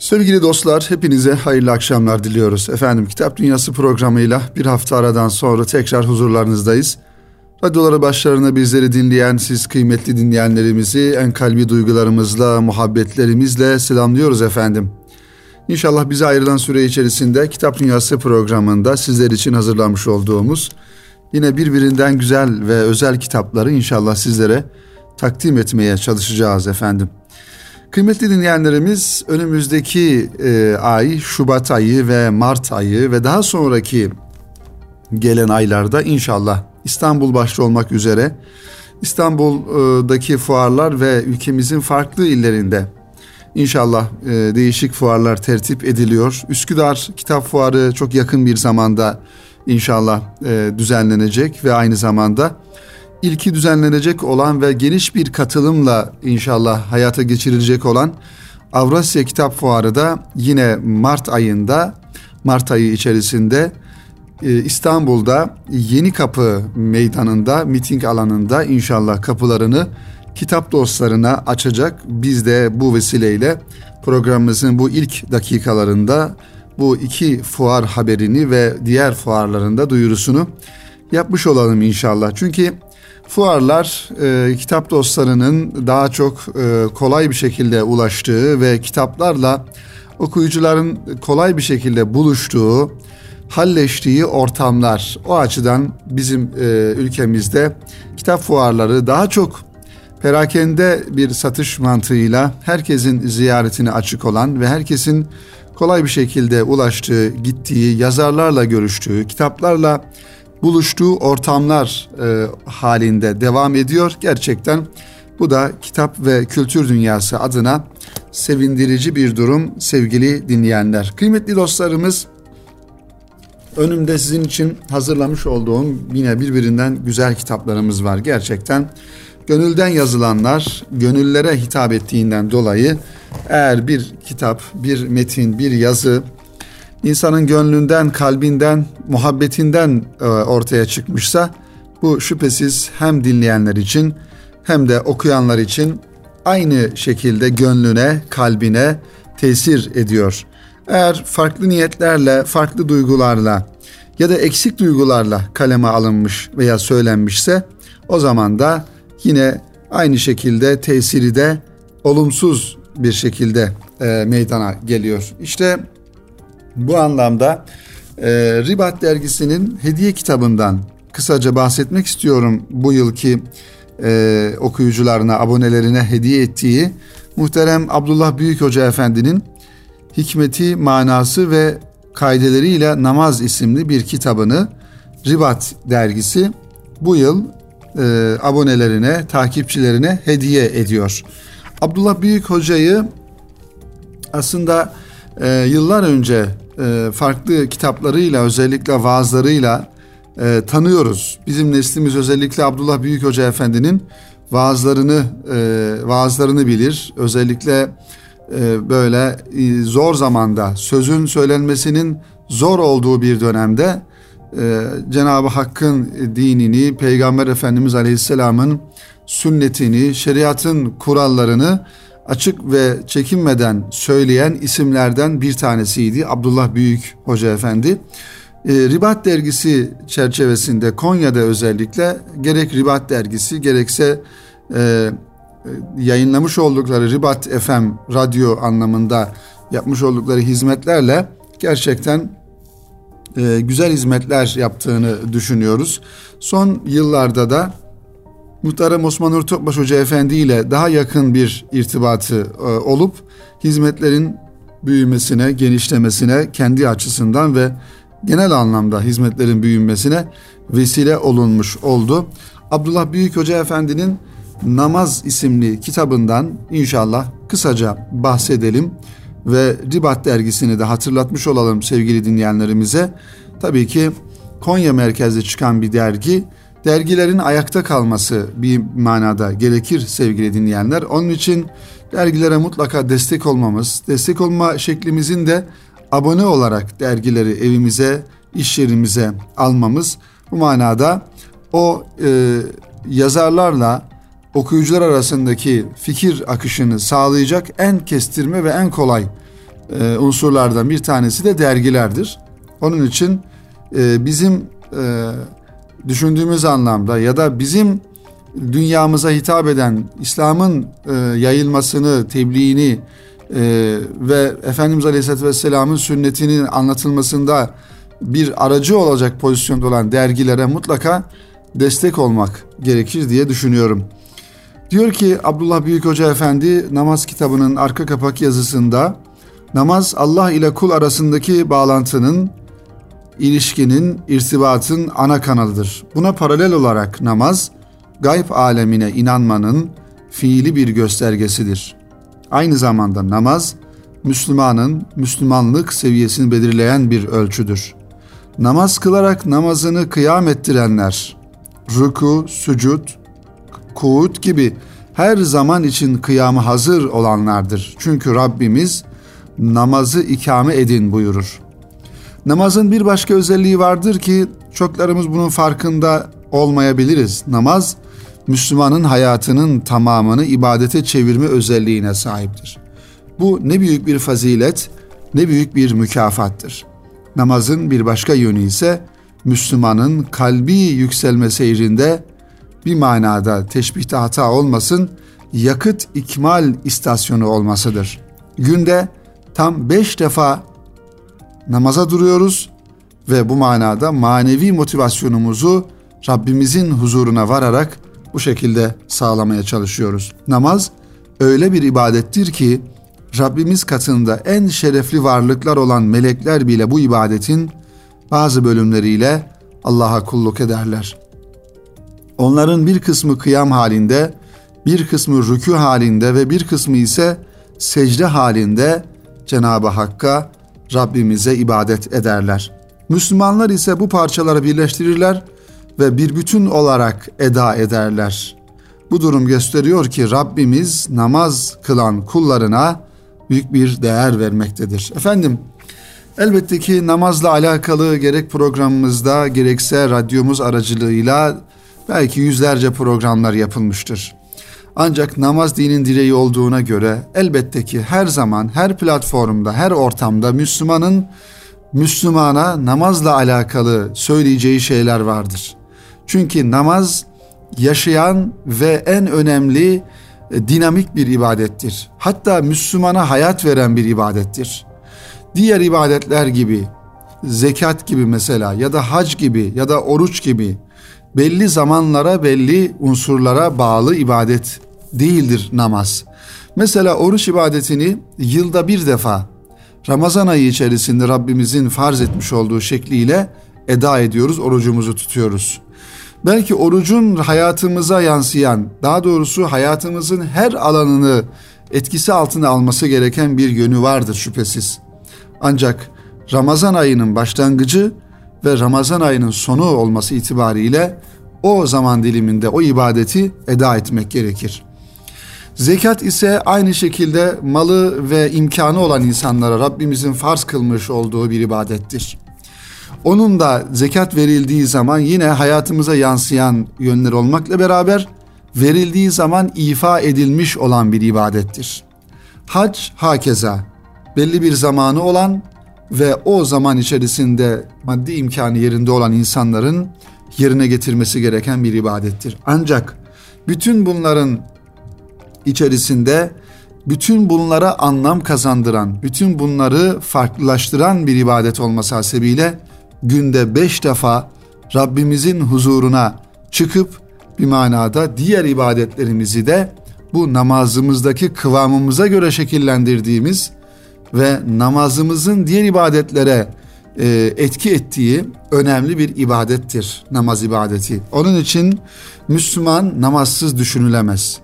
Sevgili dostlar, hepinize hayırlı akşamlar diliyoruz. Efendim, Kitap Dünyası programıyla bir hafta aradan sonra tekrar huzurlarınızdayız. Radyoları başlarına bizleri dinleyen siz kıymetli dinleyenlerimizi en kalbi duygularımızla, muhabbetlerimizle selamlıyoruz efendim. İnşallah bize ayrılan süre içerisinde Kitap Dünyası programında sizler için hazırlamış olduğumuz yine birbirinden güzel ve özel kitapları inşallah sizlere takdim etmeye çalışacağız efendim. Kıymetli dinleyenlerimiz önümüzdeki e, ay Şubat ayı ve Mart ayı ve daha sonraki gelen aylarda inşallah İstanbul başta olmak üzere İstanbul'daki fuarlar ve ülkemizin farklı illerinde inşallah e, değişik fuarlar tertip ediliyor. Üsküdar Kitap Fuarı çok yakın bir zamanda inşallah e, düzenlenecek ve aynı zamanda ilki düzenlenecek olan ve geniş bir katılımla inşallah hayata geçirilecek olan Avrasya Kitap Fuarı da yine Mart ayında Mart ayı içerisinde e, İstanbul'da Yeni Kapı Meydanı'nda miting alanında inşallah kapılarını kitap dostlarına açacak. Biz de bu vesileyle programımızın bu ilk dakikalarında bu iki fuar haberini ve diğer fuarlarında duyurusunu yapmış olalım inşallah. Çünkü fuarlar e, kitap dostlarının daha çok e, kolay bir şekilde ulaştığı ve kitaplarla okuyucuların kolay bir şekilde buluştuğu, halleştiği ortamlar. O açıdan bizim e, ülkemizde kitap fuarları daha çok perakende bir satış mantığıyla herkesin ziyaretine açık olan ve herkesin kolay bir şekilde ulaştığı, gittiği, yazarlarla görüştüğü, kitaplarla buluştuğu ortamlar e, halinde devam ediyor. Gerçekten bu da kitap ve kültür dünyası adına sevindirici bir durum sevgili dinleyenler. Kıymetli dostlarımız önümde sizin için hazırlamış olduğum yine birbirinden güzel kitaplarımız var. Gerçekten gönülden yazılanlar gönüllere hitap ettiğinden dolayı eğer bir kitap, bir metin, bir yazı insanın gönlünden, kalbinden, muhabbetinden e, ortaya çıkmışsa bu şüphesiz hem dinleyenler için hem de okuyanlar için aynı şekilde gönlüne, kalbine tesir ediyor. Eğer farklı niyetlerle, farklı duygularla ya da eksik duygularla kaleme alınmış veya söylenmişse o zaman da yine aynı şekilde tesiri de olumsuz bir şekilde e, meydana geliyor. İşte bu anlamda e, Ribat dergisinin hediye kitabından kısaca bahsetmek istiyorum bu yılki e, okuyucularına, abonelerine hediye ettiği muhterem Abdullah Büyük Hoca Efendi'nin Hikmeti, Manası ve Kaideleriyle Namaz isimli bir kitabını Ribat dergisi bu yıl e, abonelerine, takipçilerine hediye ediyor. Abdullah Büyük Hoca'yı aslında e, yıllar önce e, farklı kitaplarıyla özellikle vaazlarıyla e, tanıyoruz. Bizim neslimiz özellikle Abdullah Büyük Hoca Efendi'nin vaazlarını e, vaazlarını bilir. Özellikle e, böyle e, zor zamanda sözün söylenmesinin zor olduğu bir dönemde e, Cenab-ı Hakk'ın dinini, Peygamber Efendimiz Aleyhisselam'ın sünnetini, şeriatın kurallarını açık ve çekinmeden söyleyen isimlerden bir tanesiydi Abdullah Büyük Hoca Efendi. E, Ribat dergisi çerçevesinde Konya'da özellikle gerek Ribat dergisi gerekse e, yayınlamış oldukları Ribat FM radyo anlamında yapmış oldukları hizmetlerle gerçekten e, güzel hizmetler yaptığını düşünüyoruz. Son yıllarda da Muhterem Osman Nur Topbaş Hoca Efendi ile daha yakın bir irtibatı e, olup hizmetlerin büyümesine, genişlemesine kendi açısından ve genel anlamda hizmetlerin büyümesine vesile olunmuş oldu. Abdullah Büyük Hoca Efendi'nin Namaz isimli kitabından inşallah kısaca bahsedelim ve Ribat dergisini de hatırlatmış olalım sevgili dinleyenlerimize. Tabii ki Konya merkezli çıkan bir dergi dergilerin ayakta kalması bir manada gerekir sevgili dinleyenler. Onun için dergilere mutlaka destek olmamız, destek olma şeklimizin de abone olarak dergileri evimize, iş yerimize almamız bu manada o e, yazarlarla okuyucular arasındaki fikir akışını sağlayacak en kestirme ve en kolay e, unsurlardan bir tanesi de dergilerdir. Onun için e, bizim e, düşündüğümüz anlamda ya da bizim dünyamıza hitap eden İslam'ın e, yayılmasını, tebliğini e, ve Efendimiz Aleyhisselatü Vesselam'ın sünnetinin anlatılmasında bir aracı olacak pozisyonda olan dergilere mutlaka destek olmak gerekir diye düşünüyorum. Diyor ki Abdullah Büyük Hoca Efendi namaz kitabının arka kapak yazısında namaz Allah ile kul arasındaki bağlantının, ilişkinin, irtibatın ana kanalıdır. Buna paralel olarak namaz gayb alemine inanmanın fiili bir göstergesidir. Aynı zamanda namaz Müslümanın Müslümanlık seviyesini belirleyen bir ölçüdür. Namaz kılarak namazını kıyam ettirenler, ruku, sücud, kuğut gibi her zaman için kıyamı hazır olanlardır. Çünkü Rabbimiz namazı ikame edin buyurur. Namazın bir başka özelliği vardır ki çoklarımız bunun farkında olmayabiliriz. Namaz Müslümanın hayatının tamamını ibadete çevirme özelliğine sahiptir. Bu ne büyük bir fazilet, ne büyük bir mükafattır. Namazın bir başka yönü ise Müslümanın kalbi yükselme seyrinde bir manada teşbihte hata olmasın, yakıt ikmal istasyonu olmasıdır. Günde tam beş defa namaza duruyoruz ve bu manada manevi motivasyonumuzu Rabbimizin huzuruna vararak bu şekilde sağlamaya çalışıyoruz. Namaz öyle bir ibadettir ki Rabbimiz katında en şerefli varlıklar olan melekler bile bu ibadetin bazı bölümleriyle Allah'a kulluk ederler. Onların bir kısmı kıyam halinde, bir kısmı rükû halinde ve bir kısmı ise secde halinde Cenab-ı Hakk'a Rabbimize ibadet ederler. Müslümanlar ise bu parçaları birleştirirler ve bir bütün olarak eda ederler. Bu durum gösteriyor ki Rabbimiz namaz kılan kullarına büyük bir değer vermektedir. Efendim elbette ki namazla alakalı gerek programımızda gerekse radyomuz aracılığıyla belki yüzlerce programlar yapılmıştır. Ancak namaz dinin direği olduğuna göre elbette ki her zaman, her platformda, her ortamda Müslümanın Müslümana namazla alakalı söyleyeceği şeyler vardır. Çünkü namaz yaşayan ve en önemli e, dinamik bir ibadettir. Hatta Müslümana hayat veren bir ibadettir. Diğer ibadetler gibi, zekat gibi mesela ya da hac gibi ya da oruç gibi belli zamanlara, belli unsurlara bağlı ibadet değildir namaz. Mesela oruç ibadetini yılda bir defa Ramazan ayı içerisinde Rabbimizin farz etmiş olduğu şekliyle eda ediyoruz, orucumuzu tutuyoruz. Belki orucun hayatımıza yansıyan, daha doğrusu hayatımızın her alanını etkisi altına alması gereken bir yönü vardır şüphesiz. Ancak Ramazan ayının başlangıcı ve Ramazan ayının sonu olması itibariyle o zaman diliminde o ibadeti eda etmek gerekir. Zekat ise aynı şekilde malı ve imkanı olan insanlara Rabbimizin farz kılmış olduğu bir ibadettir. Onun da zekat verildiği zaman yine hayatımıza yansıyan yönler olmakla beraber verildiği zaman ifa edilmiş olan bir ibadettir. Hac hakeza belli bir zamanı olan ve o zaman içerisinde maddi imkanı yerinde olan insanların yerine getirmesi gereken bir ibadettir. Ancak bütün bunların içerisinde bütün bunlara anlam kazandıran, bütün bunları farklılaştıran bir ibadet olması hasebiyle günde beş defa Rabbimizin huzuruna çıkıp bir manada diğer ibadetlerimizi de bu namazımızdaki kıvamımıza göre şekillendirdiğimiz ve namazımızın diğer ibadetlere e, etki ettiği önemli bir ibadettir namaz ibadeti. Onun için Müslüman namazsız düşünülemez.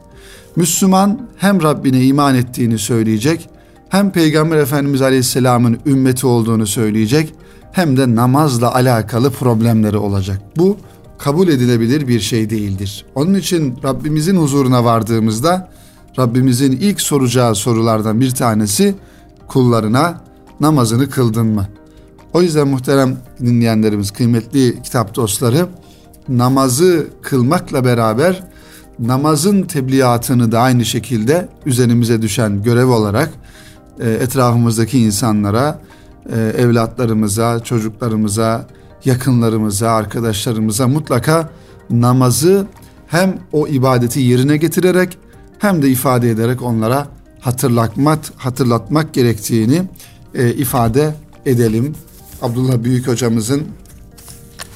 Müslüman hem Rabbine iman ettiğini söyleyecek, hem Peygamber Efendimiz Aleyhisselam'ın ümmeti olduğunu söyleyecek, hem de namazla alakalı problemleri olacak. Bu kabul edilebilir bir şey değildir. Onun için Rabbimizin huzuruna vardığımızda Rabbimizin ilk soracağı sorulardan bir tanesi kullarına namazını kıldın mı? O yüzden muhterem dinleyenlerimiz, kıymetli kitap dostları namazı kılmakla beraber namazın tebliğatını da aynı şekilde üzerimize düşen görev olarak e, etrafımızdaki insanlara, e, evlatlarımıza, çocuklarımıza, yakınlarımıza, arkadaşlarımıza mutlaka namazı hem o ibadeti yerine getirerek hem de ifade ederek onlara hatırlatmak hatırlatmak gerektiğini e, ifade edelim. Abdullah Büyük hocamızın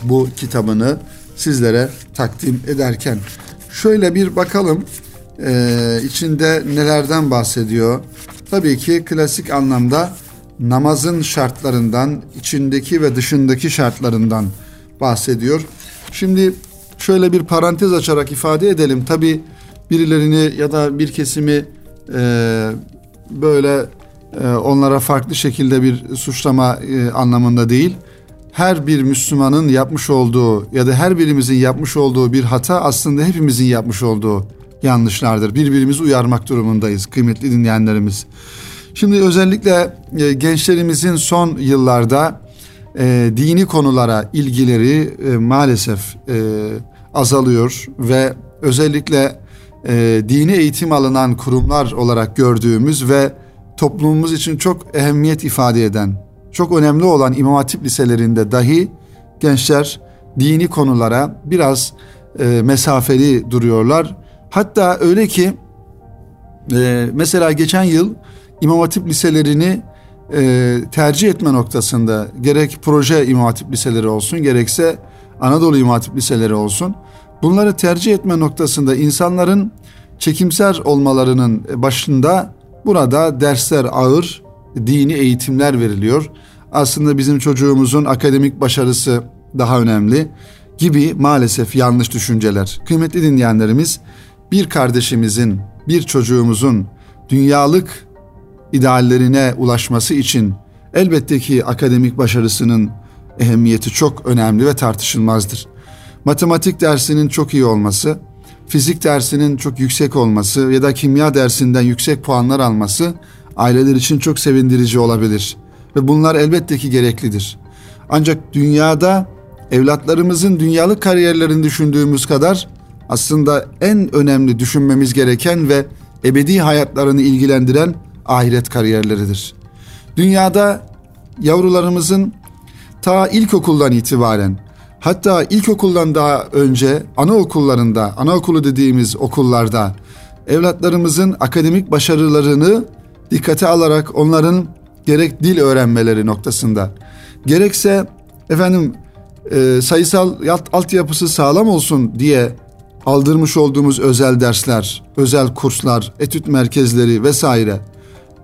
bu kitabını sizlere takdim ederken şöyle bir bakalım e, içinde nelerden bahsediyor. Tabii ki klasik anlamda namazın şartlarından, içindeki ve dışındaki şartlarından bahsediyor. Şimdi şöyle bir parantez açarak ifade edelim. Tabii birilerini ya da bir kesimi e, böyle e, onlara farklı şekilde bir suçlama e, anlamında değil. Her bir Müslümanın yapmış olduğu ya da her birimizin yapmış olduğu bir hata aslında hepimizin yapmış olduğu yanlışlardır. Birbirimizi uyarmak durumundayız kıymetli dinleyenlerimiz. Şimdi özellikle e, gençlerimizin son yıllarda e, dini konulara ilgileri e, maalesef e, azalıyor ve özellikle e, dini eğitim alınan kurumlar olarak gördüğümüz ve toplumumuz için çok ehemmiyet ifade eden, çok önemli olan İmam Hatip liselerinde dahi gençler dini konulara biraz e, mesafeli duruyorlar. Hatta öyle ki e, mesela geçen yıl İmam Hatip liselerini e, tercih etme noktasında gerek proje İmam Hatip liseleri olsun gerekse Anadolu İmam Hatip liseleri olsun bunları tercih etme noktasında insanların çekimser olmalarının başında burada dersler ağır, dini eğitimler veriliyor. Aslında bizim çocuğumuzun akademik başarısı daha önemli gibi maalesef yanlış düşünceler. Kıymetli dinleyenlerimiz bir kardeşimizin, bir çocuğumuzun dünyalık ideallerine ulaşması için elbette ki akademik başarısının ehemmiyeti çok önemli ve tartışılmazdır. Matematik dersinin çok iyi olması, fizik dersinin çok yüksek olması ya da kimya dersinden yüksek puanlar alması aileler için çok sevindirici olabilir ve bunlar elbette ki gereklidir. Ancak dünyada evlatlarımızın dünyalık kariyerlerini düşündüğümüz kadar aslında en önemli düşünmemiz gereken ve ebedi hayatlarını ilgilendiren ahiret kariyerleridir. Dünyada yavrularımızın ta ilkokuldan itibaren hatta ilkokuldan daha önce anaokullarında, anaokulu dediğimiz okullarda evlatlarımızın akademik başarılarını dikkate alarak onların gerek dil öğrenmeleri noktasında gerekse efendim e, sayısal altyapısı sağlam olsun diye aldırmış olduğumuz özel dersler, özel kurslar, etüt merkezleri vesaire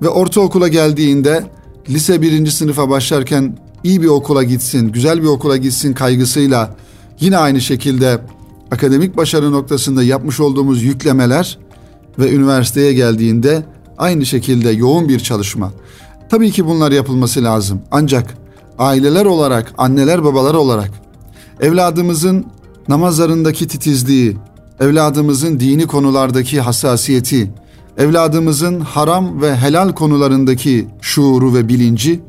ve ortaokula geldiğinde lise birinci sınıfa başlarken iyi bir okula gitsin, güzel bir okula gitsin kaygısıyla yine aynı şekilde akademik başarı noktasında yapmış olduğumuz yüklemeler ve üniversiteye geldiğinde aynı şekilde yoğun bir çalışma. Tabii ki bunlar yapılması lazım. Ancak aileler olarak, anneler babalar olarak evladımızın namazlarındaki titizliği, evladımızın dini konulardaki hassasiyeti, evladımızın haram ve helal konularındaki şuuru ve bilinci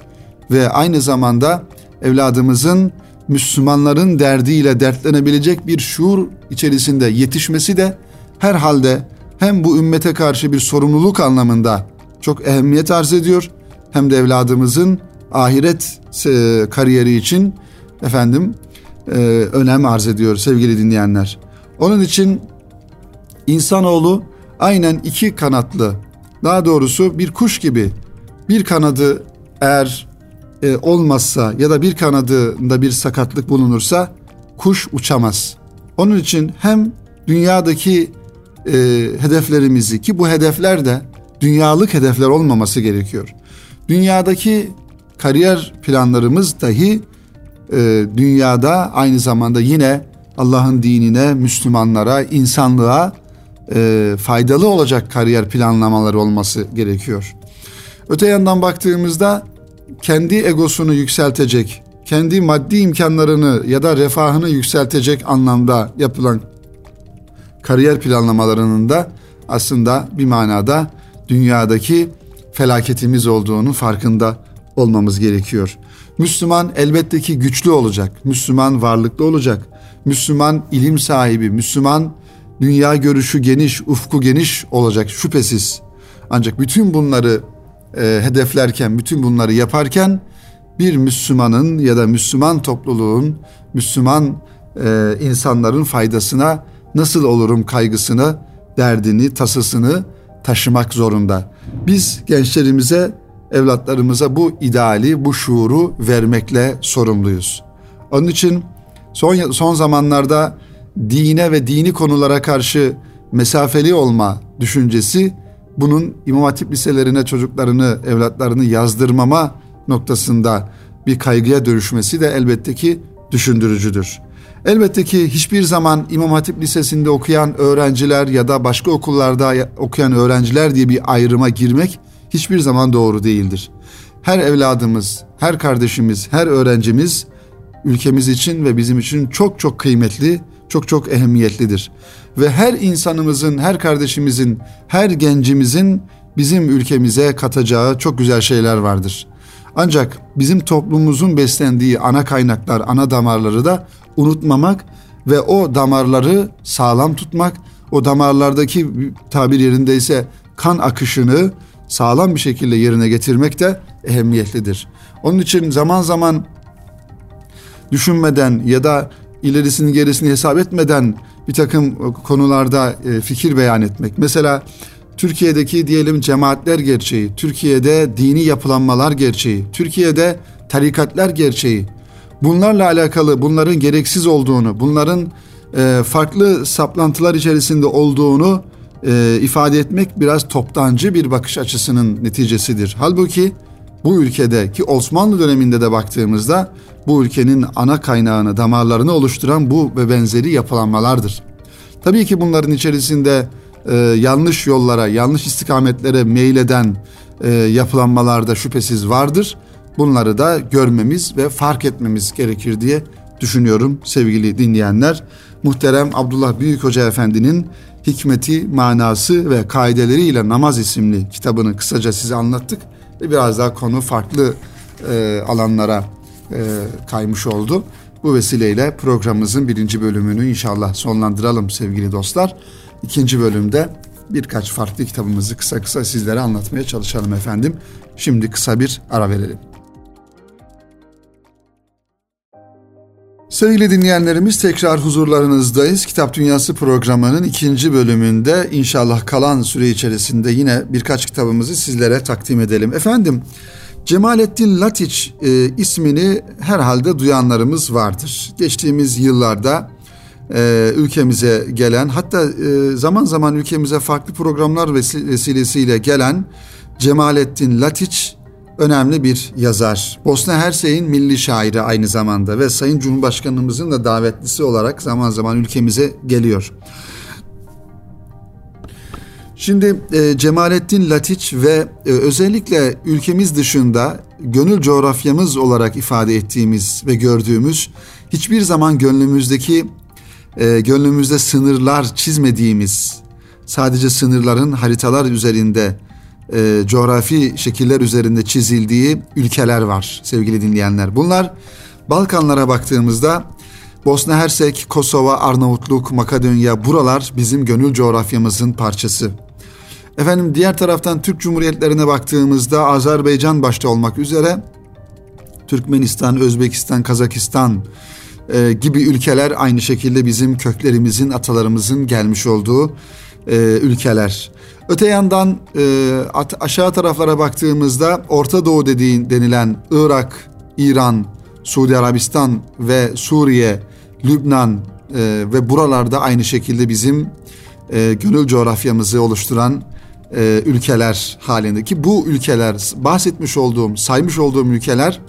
ve aynı zamanda evladımızın Müslümanların derdiyle dertlenebilecek bir şuur içerisinde yetişmesi de herhalde hem bu ümmete karşı bir sorumluluk anlamında çok ehemmiyet arz ediyor hem de evladımızın ahiret e, kariyeri için efendim e, önem arz ediyor sevgili dinleyenler. Onun için insanoğlu aynen iki kanatlı daha doğrusu bir kuş gibi bir kanadı eğer e, olmazsa ya da bir kanadında bir sakatlık bulunursa kuş uçamaz. Onun için hem dünyadaki e, hedeflerimizi ki bu hedefler de dünyalık hedefler olmaması gerekiyor. Dünyadaki kariyer planlarımız dahi e, dünyada aynı zamanda yine Allah'ın dinine, Müslümanlara, insanlığa e, faydalı olacak kariyer planlamaları olması gerekiyor. Öte yandan baktığımızda kendi egosunu yükseltecek, kendi maddi imkanlarını ya da refahını yükseltecek anlamda yapılan kariyer planlamalarının da aslında bir manada dünyadaki felaketimiz olduğunu farkında olmamız gerekiyor. Müslüman elbette ki güçlü olacak. Müslüman varlıklı olacak. Müslüman ilim sahibi, Müslüman dünya görüşü geniş, ufku geniş olacak şüphesiz. Ancak bütün bunları e, hedeflerken, bütün bunları yaparken bir Müslümanın ya da Müslüman topluluğun, Müslüman e, insanların faydasına nasıl olurum kaygısını, derdini, tasasını taşımak zorunda. Biz gençlerimize, evlatlarımıza bu ideali, bu şuuru vermekle sorumluyuz. Onun için son son zamanlarda dine ve dini konulara karşı mesafeli olma düşüncesi bunun İmam Hatip liselerine çocuklarını, evlatlarını yazdırmama noktasında bir kaygıya dönüşmesi de elbette ki düşündürücüdür. Elbette ki hiçbir zaman İmam Hatip Lisesi'nde okuyan öğrenciler ya da başka okullarda okuyan öğrenciler diye bir ayrıma girmek hiçbir zaman doğru değildir. Her evladımız, her kardeşimiz, her öğrencimiz ülkemiz için ve bizim için çok çok kıymetli, çok çok ehemmiyetlidir. Ve her insanımızın, her kardeşimizin, her gencimizin bizim ülkemize katacağı çok güzel şeyler vardır. Ancak bizim toplumumuzun beslendiği ana kaynaklar, ana damarları da unutmamak ve o damarları sağlam tutmak, o damarlardaki tabir yerindeyse kan akışını sağlam bir şekilde yerine getirmek de ehemmiyetlidir. Onun için zaman zaman düşünmeden ya da ilerisini gerisini hesap etmeden bir takım konularda e, fikir beyan etmek. Mesela Türkiye'deki diyelim cemaatler gerçeği, Türkiye'de dini yapılanmalar gerçeği, Türkiye'de tarikatlar gerçeği. Bunlarla alakalı bunların gereksiz olduğunu, bunların e, farklı saplantılar içerisinde olduğunu e, ifade etmek biraz toptancı bir bakış açısının neticesidir. Halbuki bu ülkede ki Osmanlı döneminde de baktığımızda bu ülkenin ana kaynağını, damarlarını oluşturan bu ve benzeri yapılanmalardır. Tabii ki bunların içerisinde e, yanlış yollara, yanlış istikametlere meyleden e, yapılanmalar da şüphesiz vardır. Bunları da görmemiz ve fark etmemiz gerekir diye düşünüyorum sevgili dinleyenler. Muhterem Abdullah Büyük Hoca Efendi'nin Hikmeti, Manası ve Kaideleriyle Namaz isimli kitabını kısaca size anlattık. Biraz daha konu farklı e, alanlara e, kaymış oldu. Bu vesileyle programımızın birinci bölümünü inşallah sonlandıralım sevgili dostlar. İkinci bölümde birkaç farklı kitabımızı kısa kısa sizlere anlatmaya çalışalım efendim. Şimdi kısa bir ara verelim. Sevgili dinleyenlerimiz tekrar huzurlarınızdayız. Kitap Dünyası programının ikinci bölümünde inşallah kalan süre içerisinde yine birkaç kitabımızı sizlere takdim edelim. Efendim Cemalettin Latiç e, ismini herhalde duyanlarımız vardır. Geçtiğimiz yıllarda e, ülkemize gelen hatta e, zaman zaman ülkemize farklı programlar vesilesiyle gelen Cemalettin Latiç önemli bir yazar. Bosna Hersey'in milli şairi aynı zamanda ve Sayın Cumhurbaşkanımızın da davetlisi olarak zaman zaman ülkemize geliyor. Şimdi e, Cemalettin Latiç ve e, özellikle ülkemiz dışında gönül coğrafyamız olarak ifade ettiğimiz ve gördüğümüz hiçbir zaman gönlümüzdeki e, gönlümüzde sınırlar çizmediğimiz sadece sınırların haritalar üzerinde e, coğrafi şekiller üzerinde çizildiği ülkeler var sevgili dinleyenler. Bunlar Balkanlara baktığımızda Bosna Hersek, Kosova, Arnavutluk, Makedonya buralar bizim gönül coğrafyamızın parçası. Efendim diğer taraftan Türk Cumhuriyetlerine baktığımızda Azerbaycan başta olmak üzere Türkmenistan, Özbekistan, Kazakistan e, gibi ülkeler aynı şekilde bizim köklerimizin, atalarımızın gelmiş olduğu e, ülkeler. Öte yandan e, at, aşağı taraflara baktığımızda Orta Doğu dediğin denilen Irak, İran, Suudi Arabistan ve Suriye, Lübnan e, ve buralarda aynı şekilde bizim e, gönül coğrafyamızı oluşturan e, ülkeler halindeki bu ülkeler bahsetmiş olduğum, saymış olduğum ülkeler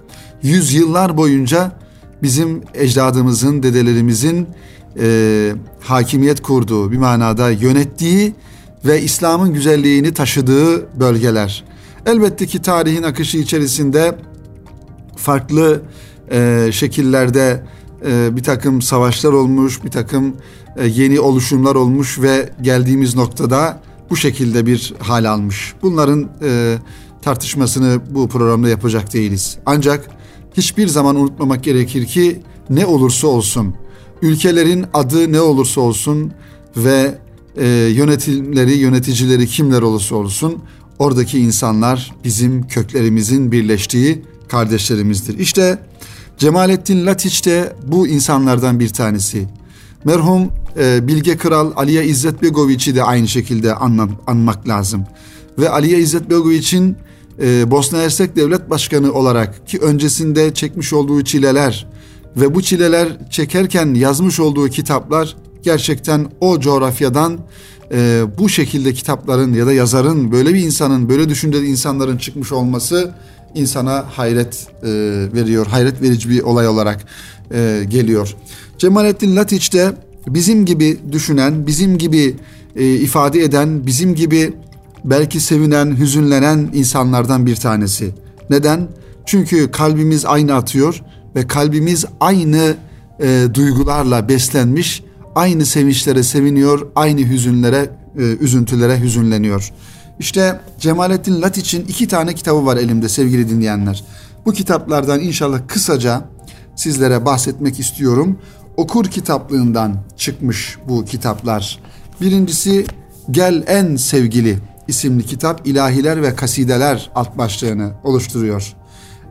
yüzyıllar boyunca bizim ecdadımızın, dedelerimizin e, hakimiyet kurduğu, bir manada yönettiği ve İslam'ın güzelliğini taşıdığı bölgeler. Elbette ki tarihin akışı içerisinde farklı e, şekillerde e, bir takım savaşlar olmuş, bir takım e, yeni oluşumlar olmuş ve geldiğimiz noktada bu şekilde bir hal almış. Bunların e, tartışmasını bu programda yapacak değiliz. Ancak hiçbir zaman unutmamak gerekir ki ne olursa olsun, ülkelerin adı ne olursa olsun ve e, yönetimleri, yöneticileri kimler olursa olsun Oradaki insanlar bizim köklerimizin birleştiği kardeşlerimizdir. İşte Cemalettin Latiç de bu insanlardan bir tanesi. Merhum e, Bilge Kral Aliye İzzet Begoviç'i de aynı şekilde anlam, anmak lazım. Ve Aliye İzzet Begoviç'in e, Bosna Hersek Devlet Başkanı olarak ki öncesinde çekmiş olduğu çileler ve bu çileler çekerken yazmış olduğu kitaplar gerçekten o coğrafyadan e, bu şekilde kitapların ya da yazarın böyle bir insanın böyle düşünceli insanların çıkmış olması insana hayret e, veriyor. Hayret verici bir olay olarak e, geliyor. Cemalettin Latiç de bizim gibi düşünen, bizim gibi e, ifade eden, bizim gibi belki sevinen, hüzünlenen insanlardan bir tanesi. Neden? Çünkü kalbimiz aynı atıyor ve kalbimiz aynı e, duygularla beslenmiş, aynı sevinçlere seviniyor, aynı hüzünlere, e, üzüntülere hüzünleniyor. İşte Cemalettin Latiç'in iki tane kitabı var elimde sevgili dinleyenler. Bu kitaplardan inşallah kısaca sizlere bahsetmek istiyorum. Okur kitaplığından çıkmış bu kitaplar. Birincisi Gel En Sevgili isimli kitap ilahiler ve kasideler alt başlığını oluşturuyor.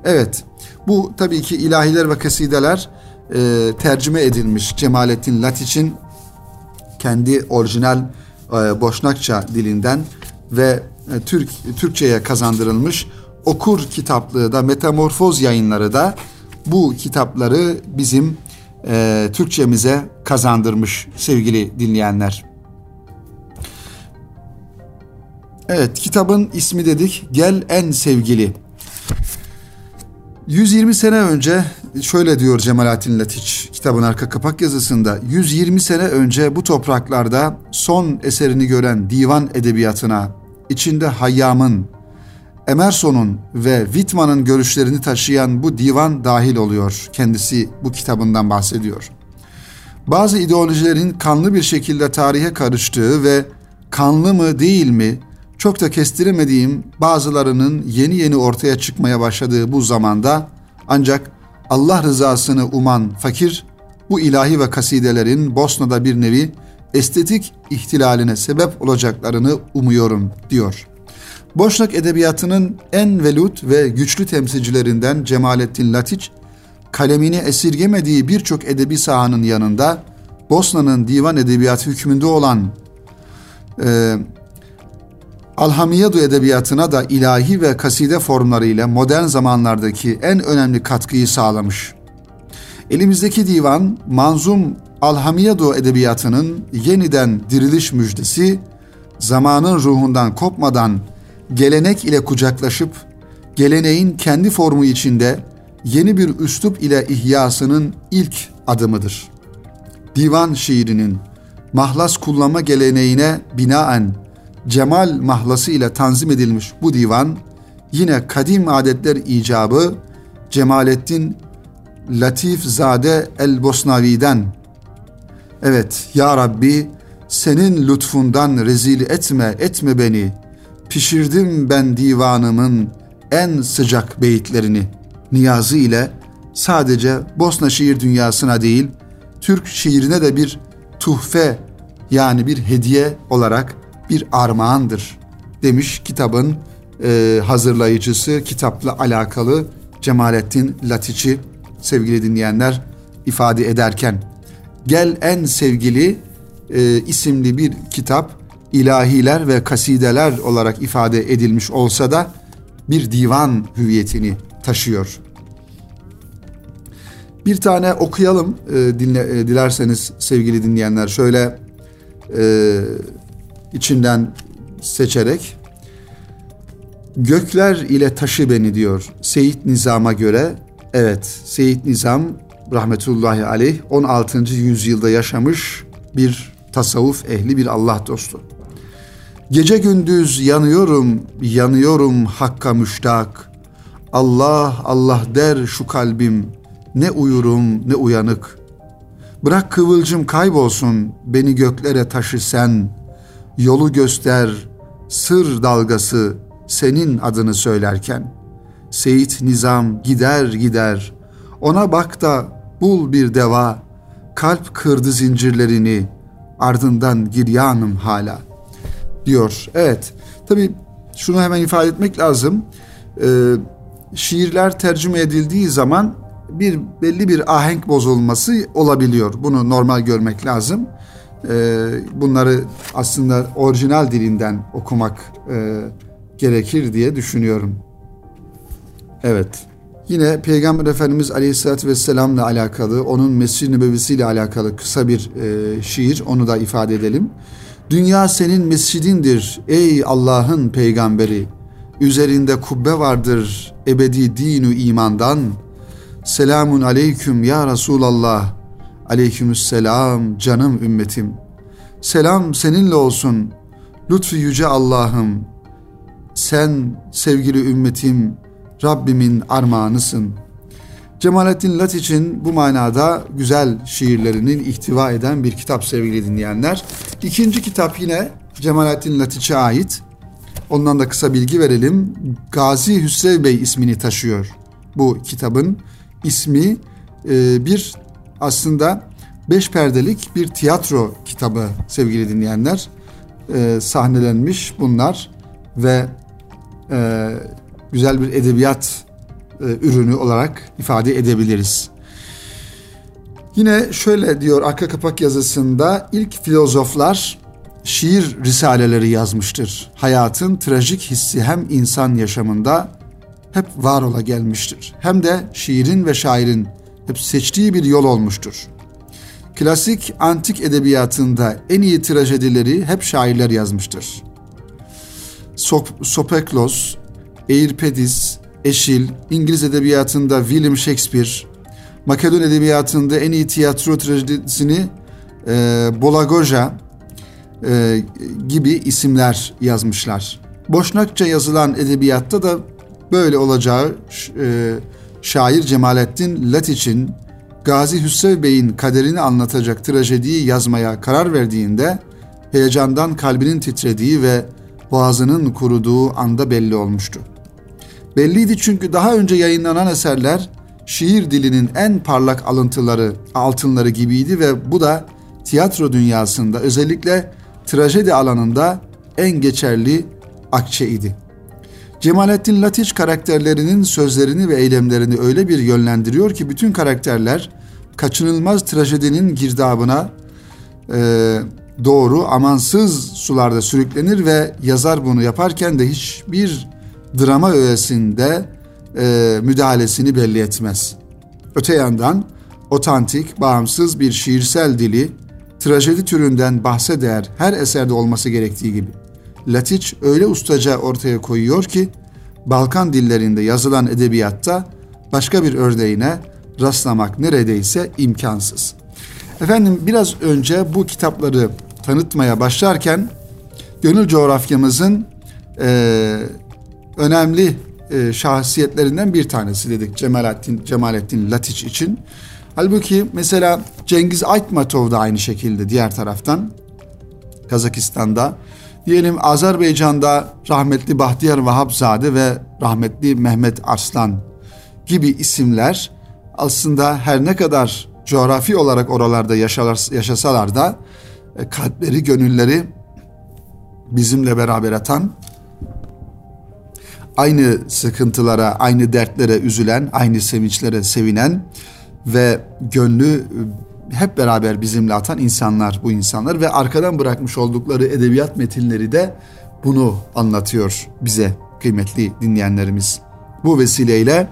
Evet bu tabii ki ilahiler ve kasideler e, tercüme edilmiş Cemalettin Latiç'in kendi orijinal e, Boşnakça dilinden ve e, Türk Türkçe'ye kazandırılmış okur kitaplığı da Metamorfoz yayınları da bu kitapları bizim e, Türkçemize kazandırmış sevgili dinleyenler. Evet kitabın ismi dedik Gel En Sevgili. 120 sene önce şöyle diyor Cemalettin Latiç kitabın arka kapak yazısında 120 sene önce bu topraklarda son eserini gören divan edebiyatına içinde Hayyam'ın, Emerson'un ve Whitman'ın görüşlerini taşıyan bu divan dahil oluyor. Kendisi bu kitabından bahsediyor. Bazı ideolojilerin kanlı bir şekilde tarihe karıştığı ve kanlı mı değil mi çok da kestiremediğim bazılarının yeni yeni ortaya çıkmaya başladığı bu zamanda ancak Allah rızasını uman fakir bu ilahi ve kasidelerin Bosna'da bir nevi estetik ihtilaline sebep olacaklarını umuyorum diyor. Boşnak edebiyatının en velut ve güçlü temsilcilerinden Cemalettin Latiç, kalemini esirgemediği birçok edebi sahanın yanında Bosna'nın divan edebiyatı hükmünde olan e, Alhamiyadu edebiyatına da ilahi ve kaside formlarıyla modern zamanlardaki en önemli katkıyı sağlamış. Elimizdeki divan manzum Alhamiyadu edebiyatının yeniden diriliş müjdesi, zamanın ruhundan kopmadan gelenek ile kucaklaşıp, geleneğin kendi formu içinde yeni bir üslup ile ihyasının ilk adımıdır. Divan şiirinin mahlas kullanma geleneğine binaen cemal mahlası ile tanzim edilmiş bu divan, yine kadim adetler icabı Cemalettin Latif Zade El Bosnavi'den Evet ya Rabbi senin lütfundan rezil etme etme beni. Pişirdim ben divanımın en sıcak beyitlerini. Niyazı ile sadece Bosna şiir dünyasına değil Türk şiirine de bir tuhfe yani bir hediye olarak bir armağandır demiş kitabın e, hazırlayıcısı kitapla alakalı Cemalettin Latiç'i sevgili dinleyenler ifade ederken Gel En Sevgili e, isimli bir kitap ilahiler ve kasideler olarak ifade edilmiş olsa da bir divan hüviyetini taşıyor. Bir tane okuyalım e, dinle, e, dilerseniz sevgili dinleyenler şöyle e, içinden seçerek Gökler ile taşı beni diyor Seyit Nizam'a göre. Evet Seyit Nizam rahmetullahi aleyh 16. yüzyılda yaşamış bir tasavvuf ehli bir Allah dostu. Gece gündüz yanıyorum, yanıyorum hakka müştak. Allah Allah der şu kalbim, ne uyurum ne uyanık. Bırak kıvılcım kaybolsun, beni göklere taşı sen. Yolu göster, sır dalgası senin adını söylerken. Seyit Nizam gider gider, ona bak da bul bir deva, kalp kırdı zincirlerini, ardından giryanım hala diyor. Evet, tabi şunu hemen ifade etmek lazım. E, şiirler tercüme edildiği zaman bir belli bir ahenk bozulması olabiliyor. Bunu normal görmek lazım. E, bunları aslında orijinal dilinden okumak e, gerekir diye düşünüyorum. Evet. Yine Peygamber Efendimiz Aleyhisselatü Vesselam'la alakalı, onun Mescid-i Nebevisi'yle alakalı kısa bir e, şiir, onu da ifade edelim. Dünya senin mescidindir ey Allah'ın peygamberi. Üzerinde kubbe vardır ebedi dinu imandan. Selamun aleyküm ya Resulallah. Aleykümüsselam canım ümmetim. Selam seninle olsun. Lütfü yüce Allah'ım. Sen sevgili ümmetim Rabbimin armağanısın. Cemalettin Latiç'in bu manada güzel şiirlerinin ihtiva eden bir kitap sevgili dinleyenler. İkinci kitap yine Cemalettin Latiç'e ait. Ondan da kısa bilgi verelim. Gazi Hüsrev Bey ismini taşıyor. Bu kitabın ismi e, bir aslında beş perdelik bir tiyatro kitabı sevgili dinleyenler. E, sahnelenmiş bunlar ve e, güzel bir edebiyat e, ürünü olarak ifade edebiliriz. Yine şöyle diyor arka kapak yazısında ilk filozoflar şiir risaleleri yazmıştır. Hayatın trajik hissi hem insan yaşamında hep var ola gelmiştir. Hem de şiirin ve şairin hep seçtiği bir yol olmuştur. Klasik antik edebiyatında en iyi trajedileri hep şairler yazmıştır. Sop Sopeklos, Eirpedis, Eşil, İngiliz edebiyatında William Shakespeare, Makedon edebiyatında en iyi tiyatro trajedisini e, Bolagoja e, gibi isimler yazmışlar. Boşnakça yazılan edebiyatta da böyle olacağı e, şair Cemalettin Latiç'in Gazi Hüsrev Bey'in kaderini anlatacak trajediyi yazmaya karar verdiğinde heyecandan kalbinin titrediği ve boğazının kuruduğu anda belli olmuştu. Belliydi çünkü daha önce yayınlanan eserler şiir dilinin en parlak alıntıları, altınları gibiydi ve bu da tiyatro dünyasında özellikle trajedi alanında en geçerli akçe idi. Cemalettin Latiç karakterlerinin sözlerini ve eylemlerini öyle bir yönlendiriyor ki bütün karakterler kaçınılmaz trajedinin girdabına e, doğru amansız sularda sürüklenir ve yazar bunu yaparken de hiçbir drama öğesinde e, müdahalesini belli etmez. Öte yandan otantik, bağımsız bir şiirsel dili trajedi türünden bahse değer her eserde olması gerektiği gibi. Latiç öyle ustaca ortaya koyuyor ki Balkan dillerinde yazılan edebiyatta başka bir örneğine rastlamak neredeyse imkansız. Efendim biraz önce bu kitapları tanıtmaya başlarken gönül coğrafyamızın e, önemli e, şahsiyetlerinden bir tanesi dedik Cemalettin, Cemalettin Latiç için. Halbuki mesela Cengiz Aytmatov da aynı şekilde diğer taraftan Kazakistan'da. Diyelim Azerbaycan'da rahmetli Bahtiyar Vahapzade ve rahmetli Mehmet Arslan gibi isimler aslında her ne kadar coğrafi olarak oralarda yaşasalar da e, kalpleri, gönülleri bizimle beraber atan aynı sıkıntılara, aynı dertlere üzülen, aynı sevinçlere sevinen ve gönlü hep beraber bizimle atan insanlar bu insanlar ve arkadan bırakmış oldukları edebiyat metinleri de bunu anlatıyor bize kıymetli dinleyenlerimiz. Bu vesileyle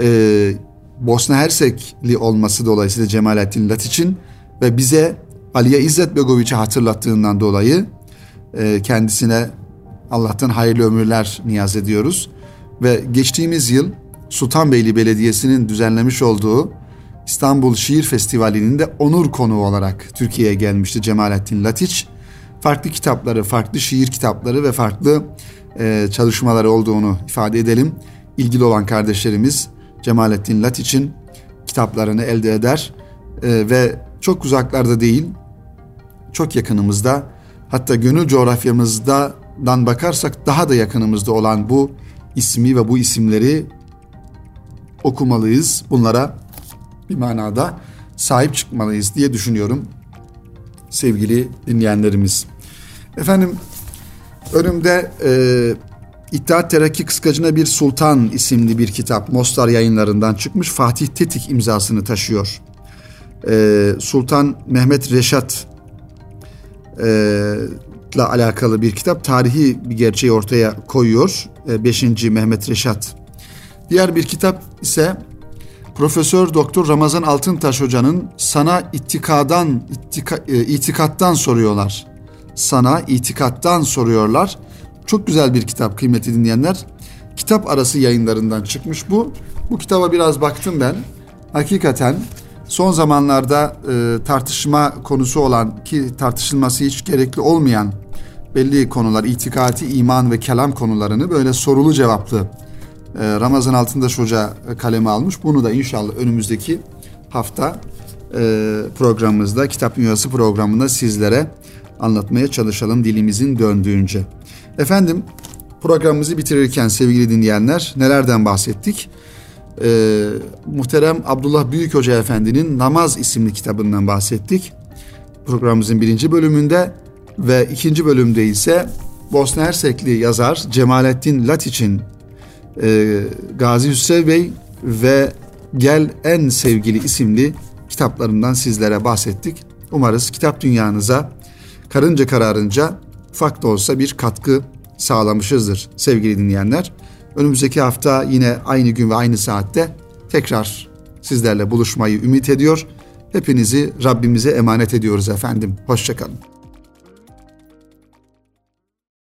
e, Bosna Hersekli olması dolayısıyla Cemalettin Latiç'in ve bize Aliye İzzet Begoviç'i hatırlattığından dolayı e, kendisine Allah'tan hayırlı ömürler niyaz ediyoruz. Ve geçtiğimiz yıl Sultanbeyli Belediyesi'nin düzenlemiş olduğu İstanbul Şiir Festivali'nin de onur konuğu olarak Türkiye'ye gelmişti Cemalettin Latiç. Farklı kitapları, farklı şiir kitapları ve farklı e, çalışmaları olduğunu ifade edelim. İlgili olan kardeşlerimiz Cemalettin Latiç'in kitaplarını elde eder e, ve çok uzaklarda değil, çok yakınımızda hatta gönül coğrafyamızda dan bakarsak daha da yakınımızda olan bu ismi ve bu isimleri okumalıyız. Bunlara bir manada sahip çıkmalıyız diye düşünüyorum sevgili dinleyenlerimiz. Efendim önümde e, İttihat Terakki Kıskacına Bir Sultan isimli bir kitap Mostar yayınlarından çıkmış. Fatih Tetik imzasını taşıyor. Ee, Sultan Mehmet Reşat e, ile alakalı bir kitap. Tarihi bir gerçeği ortaya koyuyor. 5. E, Mehmet Reşat. Diğer bir kitap ise Profesör Doktor Ramazan Altıntaş hocanın sana itikadan ittika, e, itikattan soruyorlar. Sana itikattan soruyorlar. Çok güzel bir kitap kıymetli dinleyenler. Kitap arası yayınlarından çıkmış bu. Bu kitaba biraz baktım ben. Hakikaten son zamanlarda e, tartışma konusu olan ki tartışılması hiç gerekli olmayan belli konular, itikati, iman ve kelam konularını böyle sorulu cevaplı Ramazan Altındaş Hoca kaleme almış. Bunu da inşallah önümüzdeki hafta e, programımızda, Kitap Dünyası programında sizlere anlatmaya çalışalım dilimizin döndüğünce. Efendim programımızı bitirirken sevgili dinleyenler nelerden bahsettik? Ee, muhterem Abdullah Büyük Hoca Efendi'nin Namaz isimli kitabından bahsettik. Programımızın birinci bölümünde ve ikinci bölümde ise Bosna Hersekli yazar Cemalettin Latiç'in e, Gazi Hüsrev Bey ve Gel En Sevgili isimli kitaplarından sizlere bahsettik. Umarız kitap dünyanıza karınca kararınca ufak da olsa bir katkı sağlamışızdır sevgili dinleyenler. Önümüzdeki hafta yine aynı gün ve aynı saatte tekrar sizlerle buluşmayı ümit ediyor. Hepinizi Rabbimize emanet ediyoruz efendim. Hoşçakalın.